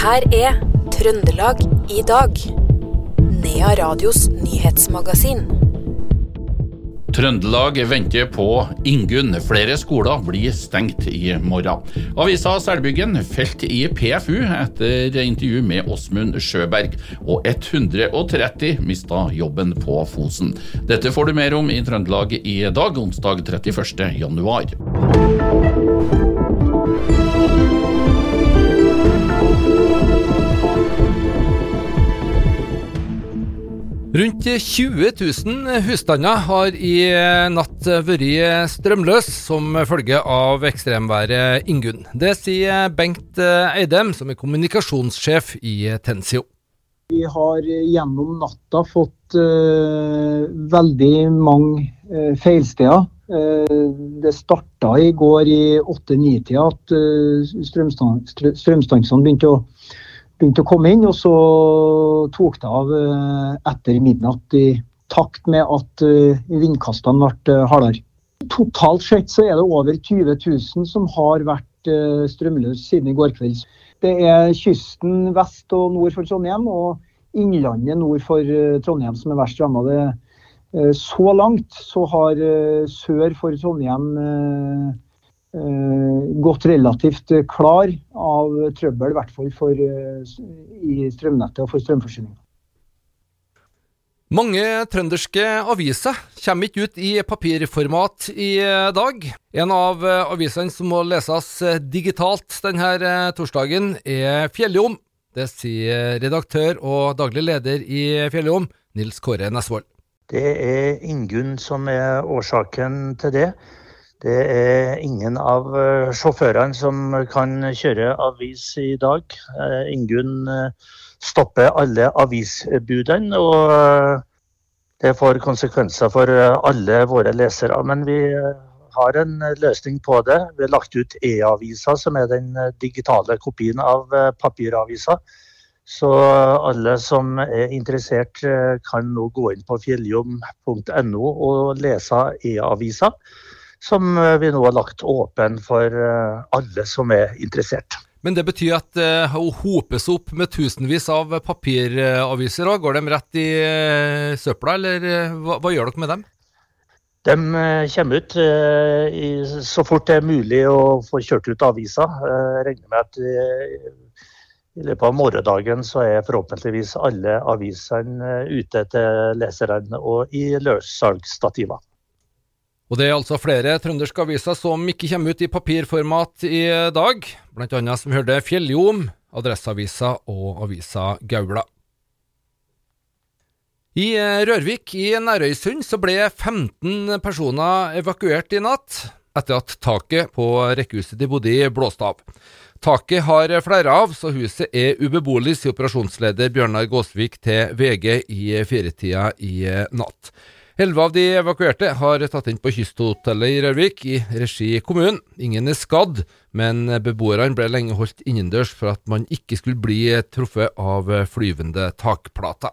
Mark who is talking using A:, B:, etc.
A: her er Trøndelag i dag. Nea Radios nyhetsmagasin.
B: Trøndelag venter på Ingunn. Flere skoler blir stengt i morgen. Avisa Selbyggen felt i PFU etter intervju med Åsmund Sjøberg. Og 130 mista jobben på Fosen. Dette får du mer om i Trøndelag i dag, onsdag 31. januar.
C: Rundt 20 000 husstander har i natt vært strømløse som følge av ekstremværet Ingunn. Det sier Bengt Eidem, som er kommunikasjonssjef i Tensio.
D: Vi har gjennom natta fått uh, veldig mange uh, feilsteder. Uh, det starta i går i 8-9-tida at strømstansene begynte å begynte å komme inn, og så tok det av eh, etter midnatt i takt med at eh, vindkastene ble eh, hardere. Totalt sett så er det over 20 000 som har vært strømløse siden i går kveld. Det er kysten vest og nord for Trondheim og innlandet nord for Trondheim som er verst ramma. Så langt så har sør for Trondheim gått relativt klar av trøbbel, i hvert fall for, eh, i strømnettet og for strømforsyninga.
C: Mange trønderske aviser kommer ikke ut i papirformat i dag. En av avisene som må leses digitalt denne torsdagen, er Fjelljom. Det sier redaktør og daglig leder i Fjelljom, Nils Kåre Nesvold.
E: Det er Ingunn som er årsaken til det. Det er ingen av eh, sjåførene som kan kjøre avis i dag. Eh, Ingunn eh, stopper alle avisbudene, og det får konsekvenser for alle våre lesere. Men vi har en løsning på det. Vi har lagt ut e-avisa, som er den digitale kopien av papiravisa. Så alle som er interessert kan nå gå inn på fjelljom.no og lese e-avisa som eh, vi nå har lagt åpen for eh, alle som er interessert.
C: Men det betyr at det uh, hopes opp med tusenvis av papiraviser. Uh, Går de rett i søpla, eller hva, hva, gjør dere med dem?
E: De kommer ut så fort det er mulig å få kjørt ut aviser. Jeg regner med at i løpet av morgendagen så er forhåpentligvis alle avisene ute til leserne og i løssalgsstativer.
C: Og Det er altså flere trønderske aviser som ikke kommer ut i papirformat i dag, annet som hørte Fjelljom, Adresseavisa og avisa Gaula. I Rørvik i Nærøysund så ble 15 personer evakuert i natt, etter at taket på rekkehuset de bodde i blåste av. Taket har flere av, så huset er ubeboelig, sier operasjonsleder Bjørnar Gåsvik til VG i firetida i natt. Elleve av de evakuerte har tatt inn på Kysthotellet i Rørvik i regi kommunen. Ingen er skadd, men beboerne ble lenge holdt innendørs for at man ikke skulle bli truffet av flyvende takplater.